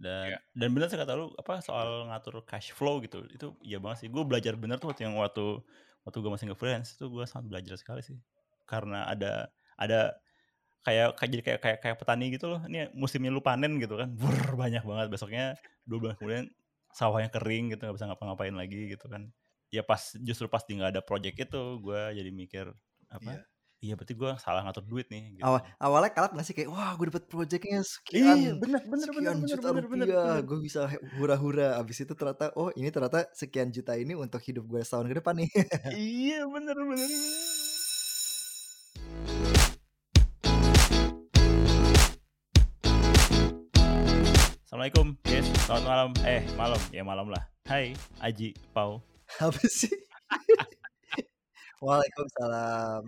Dan Iya. dan bener sih kata lu apa soal ngatur cash flow gitu. Itu iya banget sih. Gue belajar bener tuh waktu yang waktu waktu gue masih nge-freelance itu gue sangat belajar sekali sih. Karena ada ada kayak kayak jadi kayak kayak kayak petani gitu loh. Ini musimnya lu panen gitu kan. Brr, banyak banget. Besoknya dua bulan kemudian sawahnya kering gitu nggak bisa ngapa-ngapain lagi gitu kan. Ya pas justru pas di nggak ada project itu gue jadi mikir apa? Iya. Iya berarti gue salah ngatur duit nih. Gitu. Awal awalnya kalap nggak sih kayak wah gue dapet projectnya Iya sekian bener bener sekian bener juta bener bener. rupiah bener. gue bisa hura-hura abis itu ternyata oh ini ternyata sekian juta ini untuk hidup gue setahun ke depan nih Iya bener bener. bener. Assalamualaikum, guys. Selamat malam. Eh, malam. Ya malam lah. Hai, Aji, Pau. apa sih Waalaikumsalam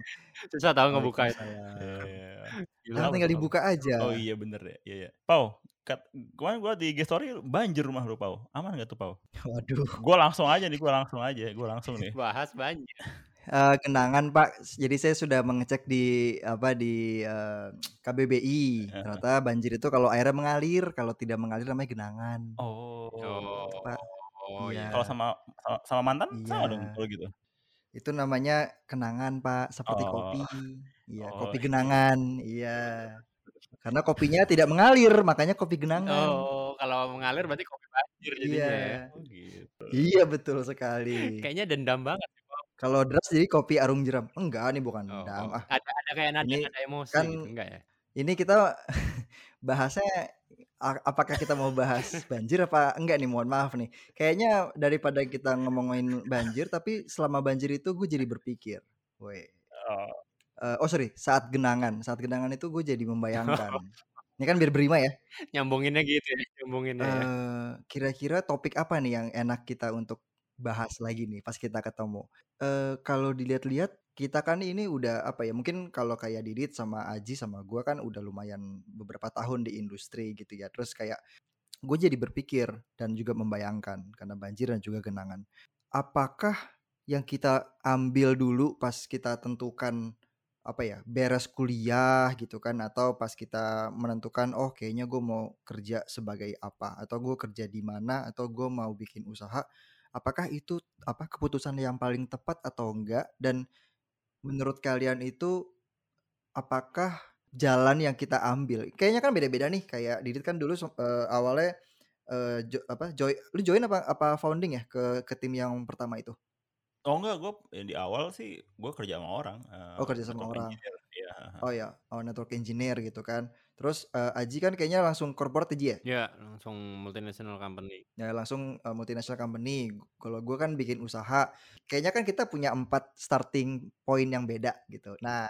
Susah tahu ngebuka itu. Waalaikumsalam. Eh, Gila. Nah, tinggal dibuka aja Oh iya bener ya. Iya, iya. Pau, kat, kemarin gua di IG story banjir rumah lu, Pau. Aman gak tuh, Pau? waduh Gua langsung aja nih, gua langsung aja. Gua langsung nih. Bahas banyak. Eh, kenangan Pak jadi saya sudah mengecek di apa di eh, KBBI ternyata banjir itu kalau airnya mengalir kalau tidak mengalir namanya genangan Oh. Oh. Pak. Oh Iya. iya. Kalau sama sama, sama mantan sama Iya. dong kalau gitu. Itu namanya kenangan Pak seperti Oh. kopi iya Oh, kopi iya. genangan iya karena kopinya tidak mengalir makanya kopi genangan Oh, kalau mengalir berarti kopi banjir jadinya iya ya. Oh gitu. iya betul sekali Kayaknya dendam banget. kalau deras jadi kopi arum jeram enggak nih bukan Oh, dendam oh. ah Ada ada kayak nada Ini nada emosi kan gitu enggak ya? ini kita bahasnya apakah kita mau bahas banjir apa enggak nih? Mohon maaf nih. Kayaknya daripada kita ngomongin banjir tapi selama banjir itu gue jadi berpikir. Woi. Oh, Eh, oh sorry saat genangan. Saat genangan itu gue jadi membayangkan. Ini kan biar berima ya. Nyambunginnya gitu ya, nyambunginnya ya. Eh, kira-kira topik apa nih yang enak kita untuk bahas lagi nih pas kita ketemu? Eh kalau dilihat-lihat kita kan ini udah apa ya mungkin kalau kayak Didit sama Aji sama gua kan udah lumayan beberapa tahun di industri gitu ya. Terus kayak gue jadi berpikir dan juga membayangkan karena banjir dan juga genangan. Apakah yang kita ambil dulu pas kita tentukan apa ya beres kuliah gitu kan atau pas kita menentukan oh kayaknya gue mau kerja sebagai apa atau gue kerja di mana atau gue mau bikin usaha apakah itu apa keputusan yang paling tepat atau enggak? Dan menurut kalian itu apakah jalan yang kita ambil kayaknya kan beda-beda nih kayak Didit kan dulu eh, awalnya eh, jo- apa join lu join apa apa founding ya ke ke tim yang pertama itu oh enggak, gue di awal sih gue kerja sama orang. eh, Oh, kerja sama network orang. engineer. Iya. oh ya oh network engineer gitu kan terus eh, Aji kan kayaknya langsung corporate Aji ya Ya, langsung multinational company. ya langsung uh, multinational company. Kalau gue kan bikin usaha, kayaknya kan kita punya empat starting point yang beda gitu. Nah,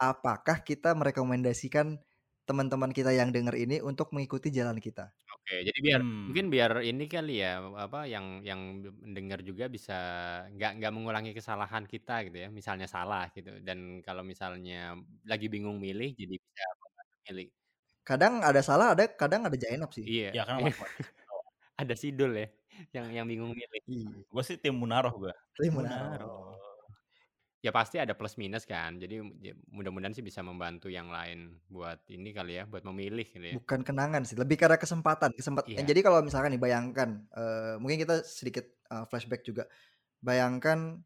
apakah kita merekomendasikan teman-teman kita yang dengar ini untuk mengikuti jalan kita? Oke, jadi biar Hmm. mungkin biar ini kali ya apa yang yang mendengar juga bisa nggak nggak mengulangi kesalahan kita gitu ya. Misalnya salah gitu dan kalau misalnya lagi bingung milih jadi bisa milih. Kadang ada salah, ada kadang ada jainap sih. Iya. Ya kan Ada sidul ya yang yang bingung milih. Iya. gue sih tim Munaroh gue. Tapi Munaroh. Munaro. Ya pasti ada plus minus kan. Jadi ya, mudah-mudahan sih bisa membantu yang lain buat ini kali ya, buat memilih gitu ya. Bukan kenangan sih, lebih karena kesempatan. Kesempatan. Iya. Jadi kalau misalkan nih bayangkan, eh, mungkin kita sedikit eh, flashback juga. Bayangkan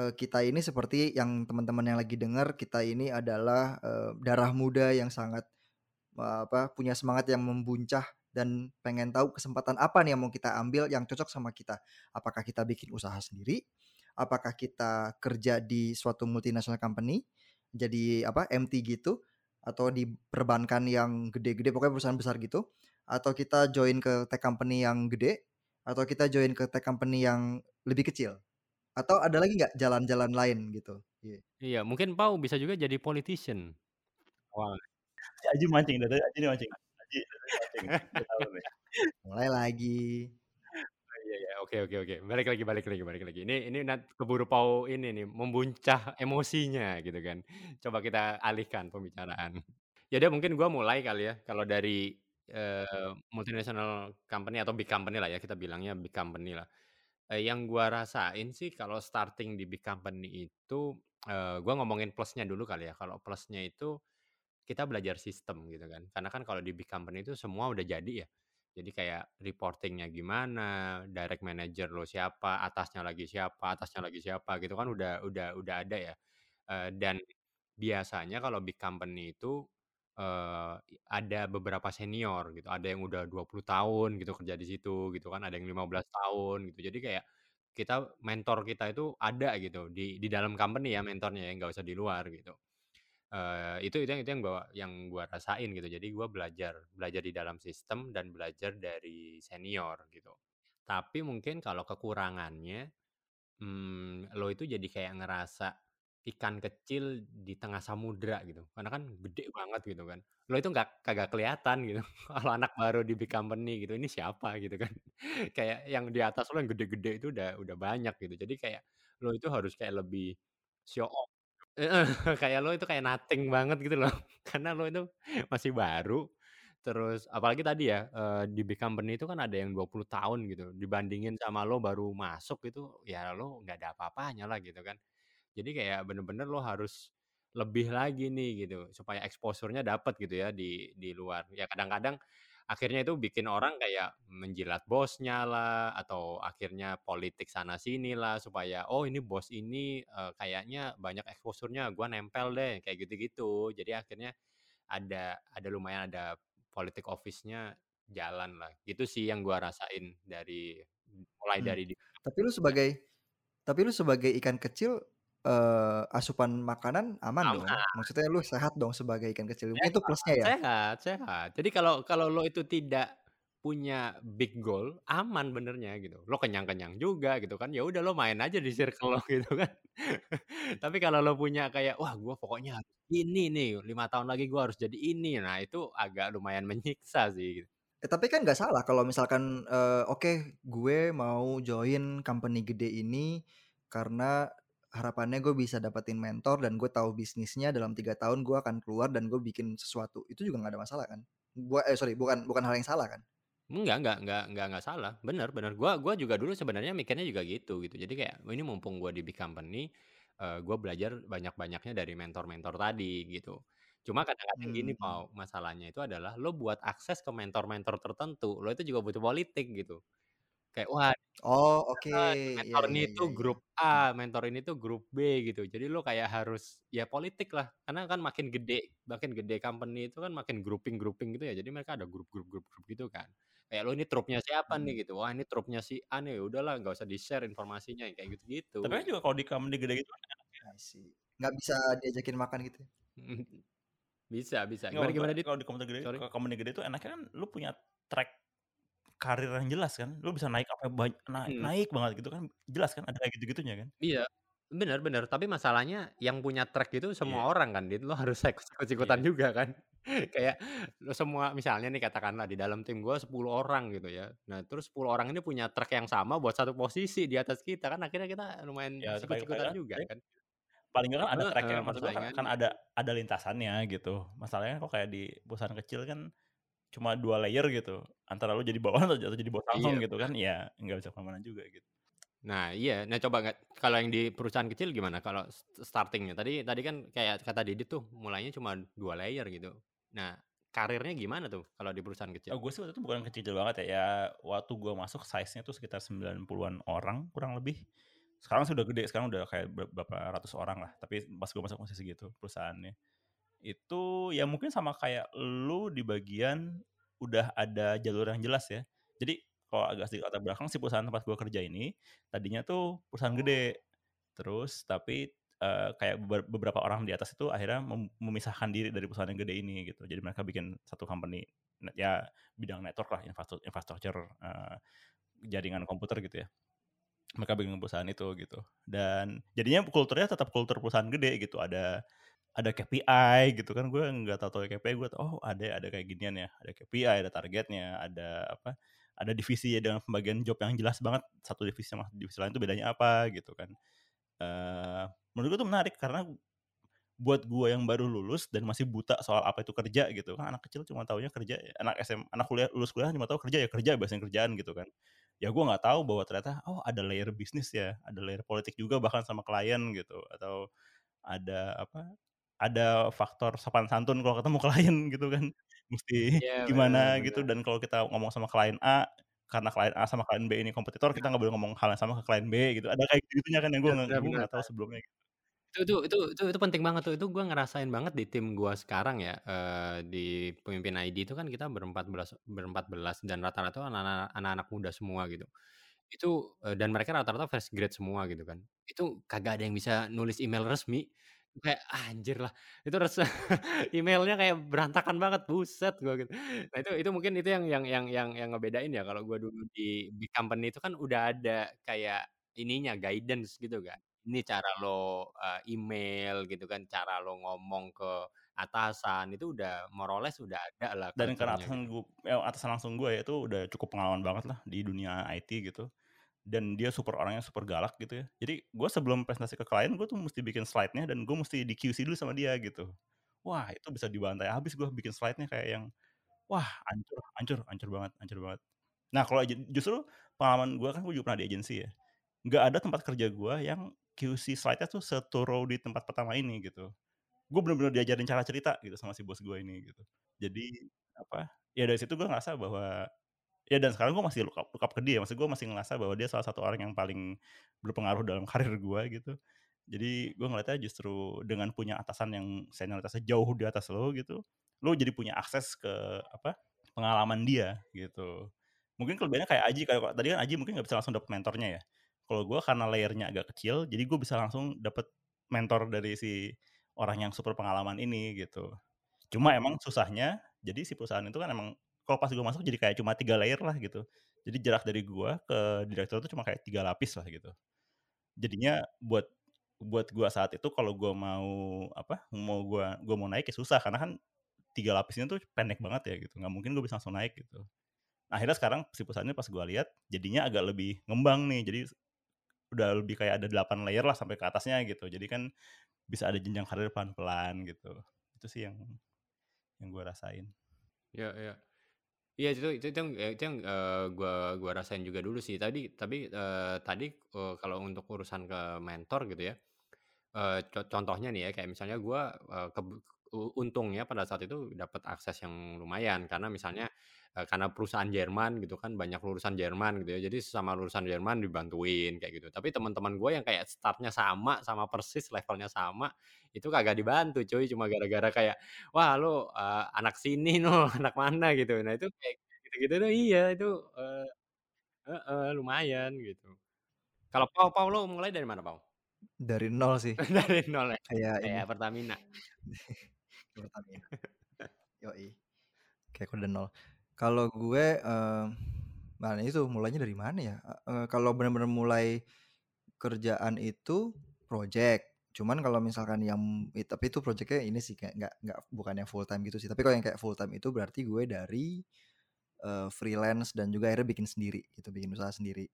eh, kita ini seperti yang teman-teman yang lagi dengar, kita ini adalah eh, darah muda yang sangat eh, apa punya semangat yang membuncah dan pengen tahu kesempatan apa nih yang mau kita ambil yang cocok sama kita. Apakah kita bikin usaha sendiri? Apakah kita kerja di suatu multinational company jadi apa MT gitu atau di perbankan yang gede-gede pokoknya perusahaan besar gitu atau kita join ke tech company yang gede atau kita join ke tech company yang lebih kecil atau ada lagi nggak jalan-jalan lain gitu Iya. Iya, mungkin Pau bisa juga jadi politician. Si Aji mancing, dari Aji nih mancing. Aji mancing. Mulai lagi iya ya, oke oke oke. Balik lagi balik lagi balik lagi. Ini ini keburu Pau ini nih membuncah emosinya gitu kan. Coba kita alihkan pembicaraan. Ya udah mungkin gua mulai kali ya kalau dari eh, multinational company atau big company lah ya kita bilangnya big company lah. Eh, yang gua rasain sih kalau starting di big company itu eh, gua ngomongin plusnya dulu kali ya. Kalau plusnya itu kita belajar sistem gitu kan. Karena kan kalau di big company itu semua udah jadi ya. Jadi kayak reporting-nya gimana, direct manager lo siapa, atasnya lagi siapa atasnya lagi siapa, gitu kan udah udah udah ada ya. Eee, dan biasanya kalau big company itu, eee, ada beberapa senior gitu, ada yang udah 20 tahun gitu kerja di situ gitu kan, ada yang 15 tahun gitu. Jadi kayak kita mentor kita itu ada gitu di di dalam company ya mentornya ya, nggak usah di luar gitu. Itu itu yang itu yang gua yang gua rasain gitu. Jadi gua belajar belajar di dalam sistem dan belajar dari senior gitu. Tapi mungkin kalau kekurangannya, mmm, lo itu jadi kayak ngerasa ikan kecil di tengah samudra gitu, karena kan gede banget gitu kan. Lo itu nggak kagak kelihatan gitu kalau anak baru di big company gitu, ini siapa gitu kan. Kayak yang di atas lo yang gede-gede itu udah udah banyak gitu. Jadi kayak lo itu harus kayak lebih show off kayak lo itu kayak nothing banget gitu loh, karena lo itu masih baru, terus apalagi tadi ya, di big company itu kan ada yang 20 tahun gitu, dibandingin sama lo baru masuk itu, ya lo nggak ada apa-apanya lah gitu kan. Jadi kayak bener-bener lo harus lebih lagi nih gitu, supaya exposure-nya dapet gitu ya di di luar. Ya kadang-kadang akhirnya itu bikin orang kayak menjilat bosnya lah, atau akhirnya politik sana sini lah, supaya, "Oh ini bos ini, eee, kayaknya banyak exposure-nya, gua nempel deh," kayak gitu-gitu. Jadi akhirnya ada ada lumayan ada politik office-nya jalan lah. Gitu sih yang gua rasain dari mulai Mmm, dari di tapi lu sebagai tapi lu sebagai ikan kecil, eee, asupan makanan aman dong? Aman. Maksudnya lu sehat dong sebagai ikan kecil, mungkin itu Sehat plusnya ya? sehat sehat. Jadi kalau kalau lo itu tidak punya big goal, aman benernya gitu. Lo kenyang-kenyang juga gitu kan, ya udah lo main aja di circle lo gitu kan. Tapi kalau lo punya kayak, "Wah gua pokoknya harus ini nih, 5 tahun lagi gua harus jadi ini." Nah itu agak lumayan menyiksa sih. Eh, tapi kan nggak salah kalau misalkan, eee, oke gue mau join company gede ini, karena harapannya gue bisa dapetin mentor dan gue tahu bisnisnya dalam 3 tahun gue akan keluar dan gue bikin sesuatu. Itu juga nggak ada masalah kan? Gua eh sorry bukan bukan hal yang salah kan? Enggak enggak enggak enggak enggak salah, bener bener. Gua gua juga dulu sebenarnya mikirnya juga gitu gitu. Jadi kayak, "Oh ini mumpung gua di big company, eee, gua belajar banyak-banyaknya dari mentor-mentor tadi," gitu. Cuma kadang-kadang gini, Mmm. Pau, masalahnya itu adalah lo buat akses ke mentor-mentor tertentu, lo itu juga butuh politik gitu. Kayak, wah Oh oke, iya mentor ini iya iya tuh iya. grup A, mentor ini tuh grup B gitu. Jadi lo kayak harus ya politik lah, karena kan makin gede makin gede company itu kan makin grouping-grouping gitu ya. Jadi mereka ada grup grup grup grup gitu kan. Kayak lo ini trupnya siapa Mhm. nih gitu, wah ini trupnya si A nih, ya udahlah nggak usah di-share informasinya, yang kayak Tapi kan juga kalau di company gede gitu kan ya. Nggak bisa diajakin makan gitu ya? Bisa bisa. Gimana gimana, Dit? kalau di company gede Sorry. kalau company gede itu enaknya kan lu punya track karir yang jelas kan. Lu bisa naik sampai bany na Mhm. naik banget gitu kan, jelas kan ada kayak gitu-gitunya kan? Iya, bener. Tapi masalahnya yang punya track itu semua Iya. orang kan, Dit. Lo harus ikut ikut-ikutan Iya. juga kan. Kayak lo semua misalnya nih katakanlah di dalam tim gua 10 orang gitu ya. Nah terus 10 orang ini punya track yang sama buat satu posisi di atas kita, kan akhirnya kita lumayan Ya paling juga kan. paling nggak kan ada Heeh, maksud gua kan kan ada ada lintasannya gitu. Masalahnya kok kayak di perusahaan kecil kan cuma 2 layer gitu, antara lu jadi bawahan atau jadi bos Iya, langsung gitu bener. kan, ya nggak bisa ke mana-mana juga gitu. Nah iya, nah coba nggak kalau yang di perusahaan kecil gimana kalau starting-nya? Tadi tadi kan kayak kata Didit tuh mulainya cuma 2 layer gitu. Nah karirnya gimana tuh kalau di perusahaan kecil? Oh gue sih waktu itu bukan kecil-kecil banget ya, ya waktu gua masuk size-nya tuh sekitar 90-an orang kurang lebih. Sekarang sih udah gede, sekarang udah kayak ber berapa ratus orang lah, tapi pas gua masuk masih segitu perusahaannya. Itu ya mungkin sama kayak lu di bagian udah ada jalur yang jelas ya. Jadi kalau agak sedikit latar belakang si perusahaan tempat gua kerja ini, tadinya tuh perusahaan gede. Terus tapi, eee, kayak ber beberapa orang di atas itu akhirnya mem memisahkan diri dari perusahaan yang gede ini gitu. Jadi mereka bikin satu company, ya bidang network lah, infrastru infrastructure, eee, jaringan komputer gitu ya. Mereka bikin perusahaan itu gitu. Dan jadinya kulturnya tetap kultur perusahaan gede gitu, ada ada KPI gitu kan, gue nggak tahu-tahu KPI, gue tahu, oh ada ada kayak ginian ya, ada KPI, ada targetnya, ada apa, ada divisi ya dengan pembagian job yang jelas banget, satu divisi sama divisi lain itu bedanya apa gitu kan. Eee, menurut gue tuh menarik karena buat gue yang baru lulus dan masih buta soal apa itu kerja gitu kan, anak kecil cuma taunya kerja anak SM anak kuliah lulus kuliah cuma tahu kerja ya kerja, beresin kerjaan gitu kan. Ya gue nggak tahu bahwa ternyata, oh ada layer bisnis ya, ada layer politik juga bahkan sama klien gitu, atau ada apa, ada faktor sopan santun kalau ketemu klien gitu kan. mesti bener gimana gitu bener. dan kalau kita ngomong sama klien A, karena klien A sama klien B ini kompetitor, kita nggak boleh ngomong hal yang sama ke klien B gitu. Ada kayak gitu-gitunya kan yang gue nggak tahu sebelumnya gitu. Itu tuh itu itu itu penting banget tuh, itu gue ngerasain banget di tim gue sekarang ya, di pemimpin ID itu kan kita berempat belas berempat belas dan rata-rata anak-anak muda semua gitu. Itu, dan mereka rata-rata fresh grade semua gitu kan. Itu kagak ada yang bisa nulis email resmi. Kayak anjir lah, itu res emailnya kayak berantakan banget, buset gua gitu. Nah itu itu mungkin itu yang yang yang yang yang ngebedain ya kalau gua dulu di big company itu kan udah ada kayak ininya, guidance gitu kan. Ini cara lo, eee, email gitu kan, cara lo ngomong ke atasan, itu udah more or less udah ada lah Dan karena atasan gitu. gu eee, atasan langsung gue ya itu udah cukup pengalaman banget lah di dunia IT gitu. Dan dia super orangnya super galak gitu ya. Jadi gue sebelum presentasi ke klien, gue tuh mesti bikin slide-nya dan gue mesti di QC dulu sama dia gitu. Wah itu bisa dibantai habis gue bikin slide-nya kayak yang, wah hancur hancur hancur banget hancur banget. Nah kalau justru pengalaman gue kan gue juga pernah di agensi ya, nggak ada tempat kerja gue yang QC slide-nya tuh se-thorough di tempat pertama ini gitu. Gue bener-bener diajarin cara cerita gitu sama si bos gue ini gitu. Jadi apa, ya dari situ gue ngerasa bahwa ya dan sekarang gue masih look up look up ke dia, maksud gue masih ngerasa bahwa dia salah satu orang yang paling berpengaruh dalam karir gue gitu. Jadi gue ngeliatnya justru dengan punya atasan yang senioritasnya jauh di atas lo gitu, lo jadi punya akses ke apa, pengalaman dia gitu. Mungkin kelebihannya kayak Aji, kayak tadi kan Aji mungkin nggak bisa langsung dapet mentornya ya. Kalau gue karena layer-nya agak kecil, jadi gue bisa langsung dapet mentor dari si orang yang super pengalaman ini gitu. Cuma emang susahnya, jadi si perusahaan itu kan emang kalau pas gue masuk jadi kayak cuma 3 layer lah gitu. Jadi jarak dari gua ke direktur itu cuma kayak 3 lapis lah gitu. Jadinya buat buat gua saat itu kalau gua mau apa, mau gua gua mau naik ya susah karena kan 3 lapis ini tuh pendek banget ya gitu, nggak mungkin gue bisa langsung naik gitu. Akhirnya sekarang si ini pas gua lihat jadinya agak lebih ngembang nih, jadi udah lebih kayak ada 8 layer lah sampai ke atasnya gitu. Jadi kan bisa ada jenjang karir pelan-pelan gitu. Itu sih yang yang gue rasain. Iya iya. Iya itu itu yang itu yang, eee, gua gua rasain juga dulu sih. Tadi tapi, eee, tadi, eee, kalau untuk urusan ke mentor gitu ya, eee, co contohnya nih ya, kayak misalnya gua, eee, kebu u untungnya pada saat itu dapat akses yang lumayan karena misalnya, eee, karena perusahaan Jerman gitu kan, banyak lulusan Jerman gitu ya, jadi sesama lulusan Jerman dibantuin kayak gitu. Tapi teman-teman gue yang kayak start-nya sama, sama persis levelnya sama, itu kagak dibantu cuy, cuma gara-gara kayak, "Wah lu, eee, anak sini lu, anak mana?" Gitu. Nah itu kayak gitu-gitu tuh iya, itu, eee heeh, lumayan gitu. Kalau Pau Pau lu mulai dari mana Pau? Dari nol sih. Dari nol ya? Kayak. Kayak Pertamina? Pertamina. Yoi. Kayak kode nol. Kalau gue, eee, nah itu mulainya dari mana ya? Eee, kalau bener-bener mulai kerjaan itu project. Cuman kalau misalkan yang tapi itu project-nya ini sih kayak nggak nggak bukan yang full time gitu sih. Tapi kalau yang kayak full time itu berarti gue dari, eee, freelance dan juga akhirnya bikin sendiri gitu, bikin usaha sendiri.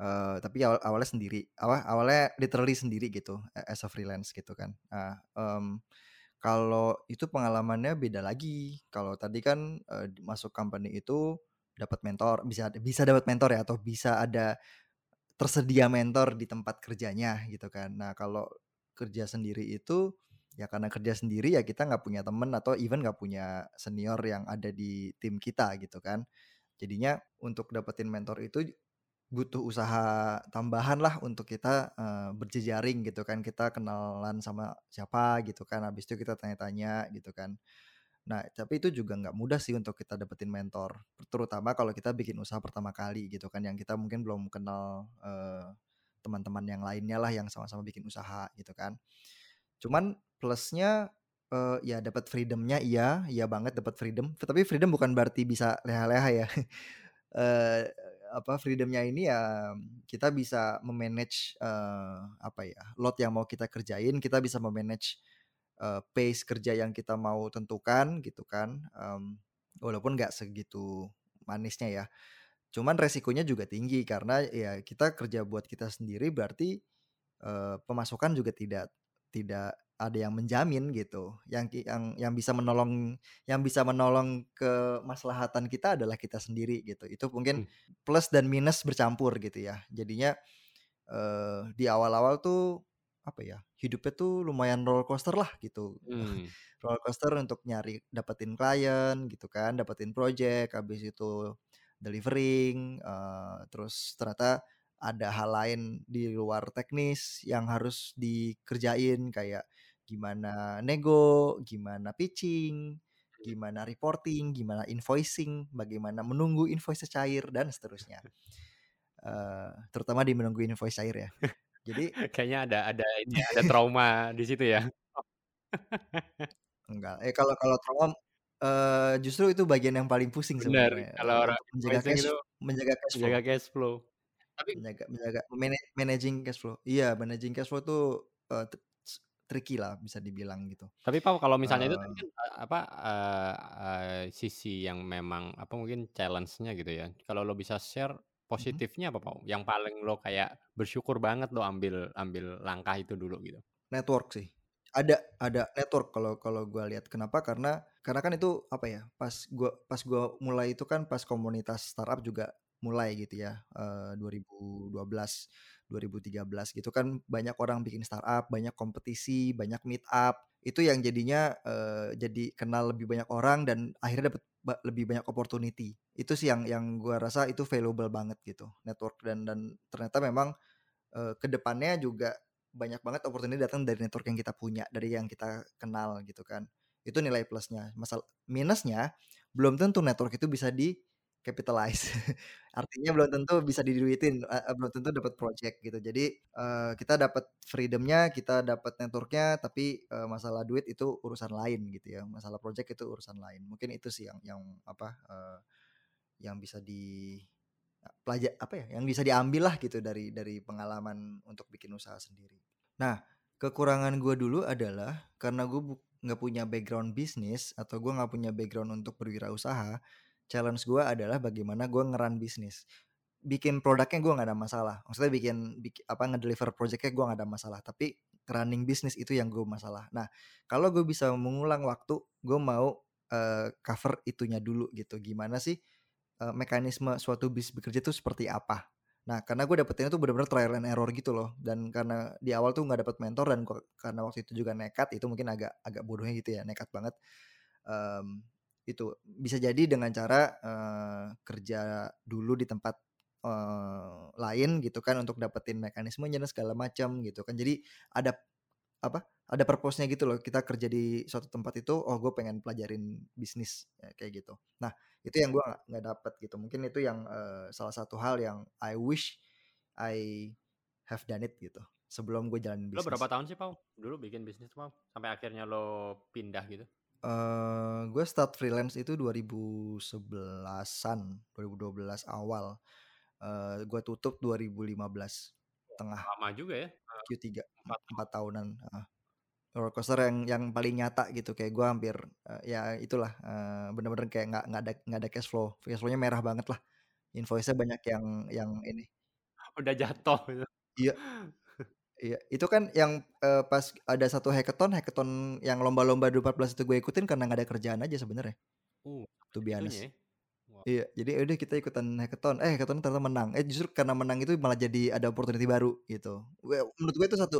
Eee, tapi awal awalnya sendiri, apa, awalnya literally sendiri gitu, as a freelance gitu kan. Nah, mmm, kalau itu pengalamannya beda lagi. Kalau tadi kan, eee, masuk company itu dapat mentor, bisa bisa dapat mentor ya atau bisa ada tersedia mentor di tempat kerjanya gitu kan. Nah kalau kerja sendiri itu, ya karena kerja sendiri ya kita nggak punya temen atau even nggak punya senior yang ada di tim kita gitu kan. Jadinya untuk dapetin mentor itu butuh usaha tambahan lah untuk kita, eee, berjejaring gitu kan. Kita kenalan sama siapa gitu kan, habis itu kita tanya-tanya gitu kan. Nah tapi itu juga nggak mudah sih untuk kita dapetin mentor, terutama kalau kita bikin usaha pertama kali gitu kan, yang kita mungkin belum kenal, eee, teman-teman yang lainnya lah yang sama-sama bikin usaha gitu kan. Cuman plusnya, eee, ya dapat freedom-nya iya, iya banget dapat freedom. Tapi freedom bukan berarti bisa leha-leha ya. Eee, apa, freedom-nya ini ya kita bisa me-manage, eee, apa ya, load yang mau kita kerjain, kita bisa me-manage, eee, pace kerja yang kita mau tentukan gitu kan, mmm, walaupun nggak segitu manisnya ya. Cuman resikonya juga tinggi karena ya kita kerja buat kita sendiri berarti, eee, pemasukan juga tidak tidak ada yang menjamin gitu. Yang yang yang bisa menolong yang bisa menolong kemaslahatan kita adalah kita sendiri gitu. Itu mungkin Mmm. plus dan minus bercampur gitu ya. Jadinya, eee, di awal-awal tuh apa ya hidupnya tuh lumayan roller coaster lah gitu Hmm. roller coaster untuk nyari dapetin klien gitu kan dapetin project habis itu delivering eh, terus ternyata ada hal lain di luar teknis yang harus dikerjain kayak gimana nego gimana pitching gimana reporting gimana invoicing bagaimana menunggu invoice cair dan seterusnya Eh, terutama di menunggu invoice cair ya jadi Kayaknya ada ada ini ada trauma di situ ya. enggak eh kalau kalau trauma eh, justru itu bagian yang paling pusing Benar, sebenarnya kalau eh, orang menjaga cash itu menjaga cash flow menjaga cash flow. Tapi menjaga menjaga mana- managing cash flow iya managing cash flow tuh tr- tricky lah bisa dibilang gitu tapi Pau kalau misalnya itu Eh, tadi kan eh, apa eh, eh, sisi yang memang apa mungkin challenge-nya gitu ya. Kalau lo bisa share mhm. positifnya apa Pau? Yang paling lo kayak bersyukur banget lo ambil ambil langkah itu dulu gitu. network sih ada ada network kalau kalau gue lihat kenapa karena karena kan itu apa ya pas gua pas gua mulai itu kan pas komunitas startup juga mulai gitu ya eh, 2012 2013 gitu kan banyak orang bikin startup banyak kompetisi banyak meet up itu yang jadinya eh, jadi kenal lebih banyak orang dan akhirnya dapat lebih banyak opportunity itu sih yang yang gua rasa itu valuable banget gitu network dan dan ternyata memang eh, ke depannya juga banyak banget opportunity datang dari network yang kita punya, dari yang kita kenal gitu kan. Itu nilai plusnya. Masalah minusnya belum tentu network itu bisa di capitalize. Artinya belum tentu bisa diduitin, eh, belum tentu dapat project gitu. Jadi eh, kita dapat freedomnya, kita dapat networknya, tapi eh, masalah duit itu urusan lain gitu ya. Masalah project itu urusan lain. Mungkin itu sih yang yang apa eh, yang bisa di pelajar apa ya yang bisa diambil lah gitu dari dari pengalaman untuk bikin usaha sendiri. Nah kekurangan gue dulu adalah karena gue nggak punya background bisnis atau gue nggak punya background untuk berwirausaha, challenge gue adalah bagaimana gue ngeran bisnis. Bikin produknya gue nggak ada masalah, maksudnya bikin, bikin apa ngedeliver projectnya gue nggak ada masalah, tapi running bisnis itu yang gue masalah. Nah kalau gue bisa mengulang waktu, gue mau uh, cover itunya dulu gitu. Gimana sih uh, mekanisme suatu bis bekerja itu seperti apa. Nah, karena gue dapetinnya tuh benar-benar trial and error gitu loh. Dan karena di awal tuh nggak dapet mentor dan gua, karena waktu itu juga nekat, itu mungkin agak agak bodohnya gitu ya, nekat banget. Um, itu bisa jadi dengan cara uh, kerja dulu di tempat uh, lain gitu kan untuk dapetin mekanismenya dan segala macam gitu kan. Jadi ada apa ada purpose-nya gitu loh kita kerja di suatu tempat itu oh gue pengen pelajarin bisnis ya, kayak gitu. Nah itu yang gue nggak dapet gitu. Mungkin itu yang uh, salah satu hal yang I wish I have done it gitu sebelum gue jalan bisnis. lo berapa tahun sih Pau dulu bikin bisnis Pau? Sampai akhirnya lo pindah gitu uh, gue start freelance itu 2011an 2012 awal. Uh, gue tutup 2015 tengah lama juga ya Q3 empat, empat tahunan uh, roller coaster yang yang paling nyata gitu kayak gue hampir uh, ya itulah uh, bener-bener kayak nggak nggak ada nggak ada cash flow. Cash flownya merah banget lah. Invoice-nya banyak yang yang ini. Udah jatuh gitu. iya iya itu kan yang uh, pas ada satu hackathon hackathon yang lomba-lomba 2014 itu gue ikutin karena nggak ada kerjaan aja sebenarnya uh, tuh biasa? Wow. Iya, jadi ya udah kita ikutan hackathon. Eh, hackathon ternyata menang. Eh, justru karena menang itu malah jadi ada opportunity baru gitu. Menurut gue itu satu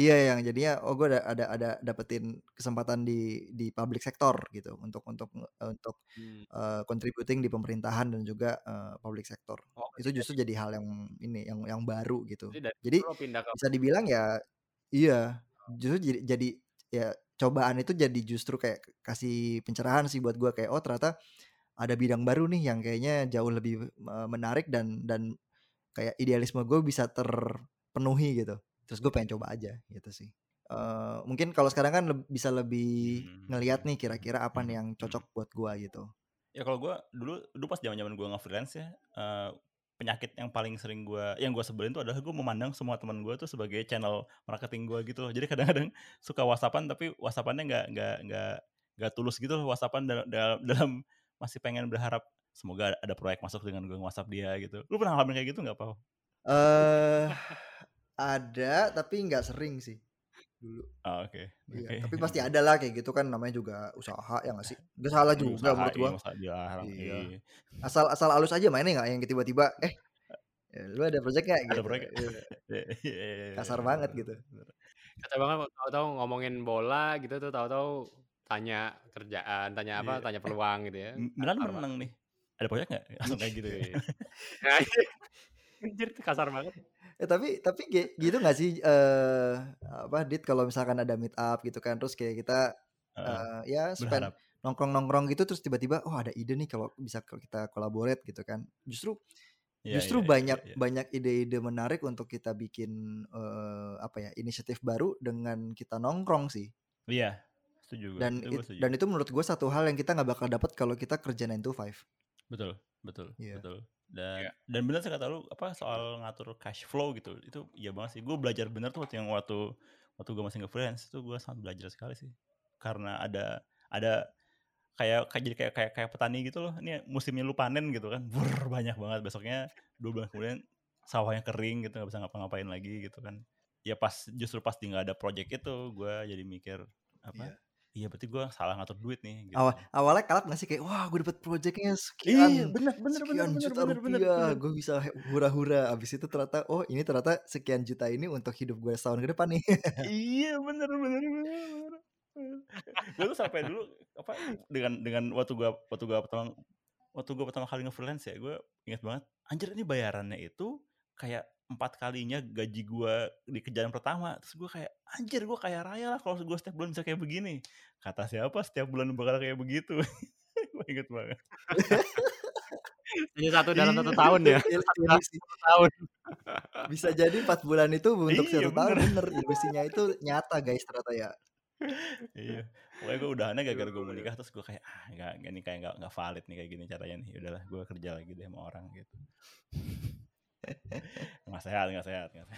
Iya, yang jadinya oh gue ada ada ada dapetin kesempatan di di public sector gitu untuk untuk untuk Hmm. uh, contributing di pemerintahan dan juga uh, public sector. Oh, Itu justru jadi hal yang ini yang yang baru gitu. Jadi Jadi bisa dibilang ya iya, justru jadi jadi ya cobaan itu jadi justru kayak kasih pencerahan sih buat gue kayak oh ternyata ada bidang baru nih yang kayaknya jauh lebih uh, menarik dan dan kayak idealisme gue bisa terpenuhi gitu terus gue pengen coba aja gitu sih. Uh, mungkin kalau sekarang kan le bisa lebih ngelihat nih kira-kira apa nih yang cocok buat gue gitu. Ya kalau gue dulu dulu pas zaman zaman gue nggak freelance ya uh, penyakit yang paling sering gue yang gue sebelin tuh adalah gue memandang semua teman gue tuh sebagai channel marketing gue gitu loh. Jadi kadang-kadang suka whatsappan tapi whatsappannya nggak nggak nggak nggak tulus gitu loh whatsappan dalam, dalam, dalam masih pengen berharap semoga ada proyek masuk dengan gue whatsapp dia gitu. Lu pernah ngalamin kayak gitu nggak Pau? Uh, ada tapi nggak sering sih dulu. Oh, oke. Okay. Iya, okay. tapi pasti ada lah kayak gitu kan namanya juga usaha ya nggak sih? Gak salah juga usaha, menurut gua. Iya, iya. Asal asal halus aja mainnya nggak yang tiba-tiba eh ya, lu ada project nggak? Ada gitu. project. Iya. Kasar banget gitu. Kocak banget tahu-tahu ngomongin bola gitu tuh tahu-tahu tanya kerjaan, tanya apa, Iya. tanya peluang gitu ya. Milan menang nih, "Ada proyek nggak?" Langsung kayak gitu ya. Iya. Iya. Anjir kasar banget. Eh, tapi tapi gitu nggak sih, eee, apa, Dit, kalau misalkan ada meet up gitu kan, terus kayak kita, eee, ya spend berharap. nongkrong-nongkrong gitu terus tiba-tiba, "Oh ada ide nih kalau bisa kalau kita collaborate," gitu kan. Justru Iya justru iya iya banyak iya iya. banyak ide-ide menarik untuk kita bikin, eee, apa ya, inisiatif baru dengan kita nongkrong sih. Iya, setuju gue, Dan itu it setuju. dan itu menurut gue satu hal yang kita nggak bakal dapat kalau kita kerja 9 to 5. Betul betul Iya. betul. Dan Iya. dan bener sih kata lu, apa, soal ngatur cash flow gitu, itu iya banget sih. Gue belajar bener tuh waktu yang waktu waktu gue masih nge-freelance, itu gue sangat belajar sekali sih. Karena ada ada kayak kayak jadi kayak kayak kayak petani gitu loh, ini musimnya lu panen gitu kan, brr, banyak banget, besoknya 2 bulan kemudian sawahnya kering gitu, nggak bisa ngapa-ngapain lagi gitu kan. Ya pas justru pas di nggak ada project itu, gue jadi mikir, apa, Iya. Iya berarti gue salah ngatur duit nih gitu. Awa awalnya kalap nggak sih kayak, "Wah gue dapet project-nya Iya, sekian bener bener bener sekian bener juta bener bener rupiah, bener. gue bisa hura-hura." Abis itu ternyata, "Oh ini ternyata sekian juta ini untuk hidup gue setahun ke depan nih." Iya, bener bener bener bener. Gue tuh sampai dulu, apa, dengan dengan waktu gue waktu gue pertama waktu gue pertama kali nge-freelance ya, gue inget banget, anjir ini bayarannya itu kayak 4 kalinya gaji gue di kerjaan pertama. Terus gue kayak, anjir gue kaya raya lah kalau gue setiap bulan bisa kayak begini. Kata siapa setiap bulan bakal kayak begitu. Gue inget banget. Hanya satu dalam satu Iya. tahun ya? Satu dalam ilusi. satu tahun. Bisa jadi 4 bulan itu untuk Iya, 1 tahun, bener. Ilusinya itu nyata guys ternyata ya. Iya. Pokoknya gue udahannya gara-gara gue mau Aduh. nikah, terus gue kayak, ah nggak ini kayak nggak nggak valid nih kayak gini caranya nih. Udahlah gue kerja lagi deh sama orang gitu. Nggak sehat nggak.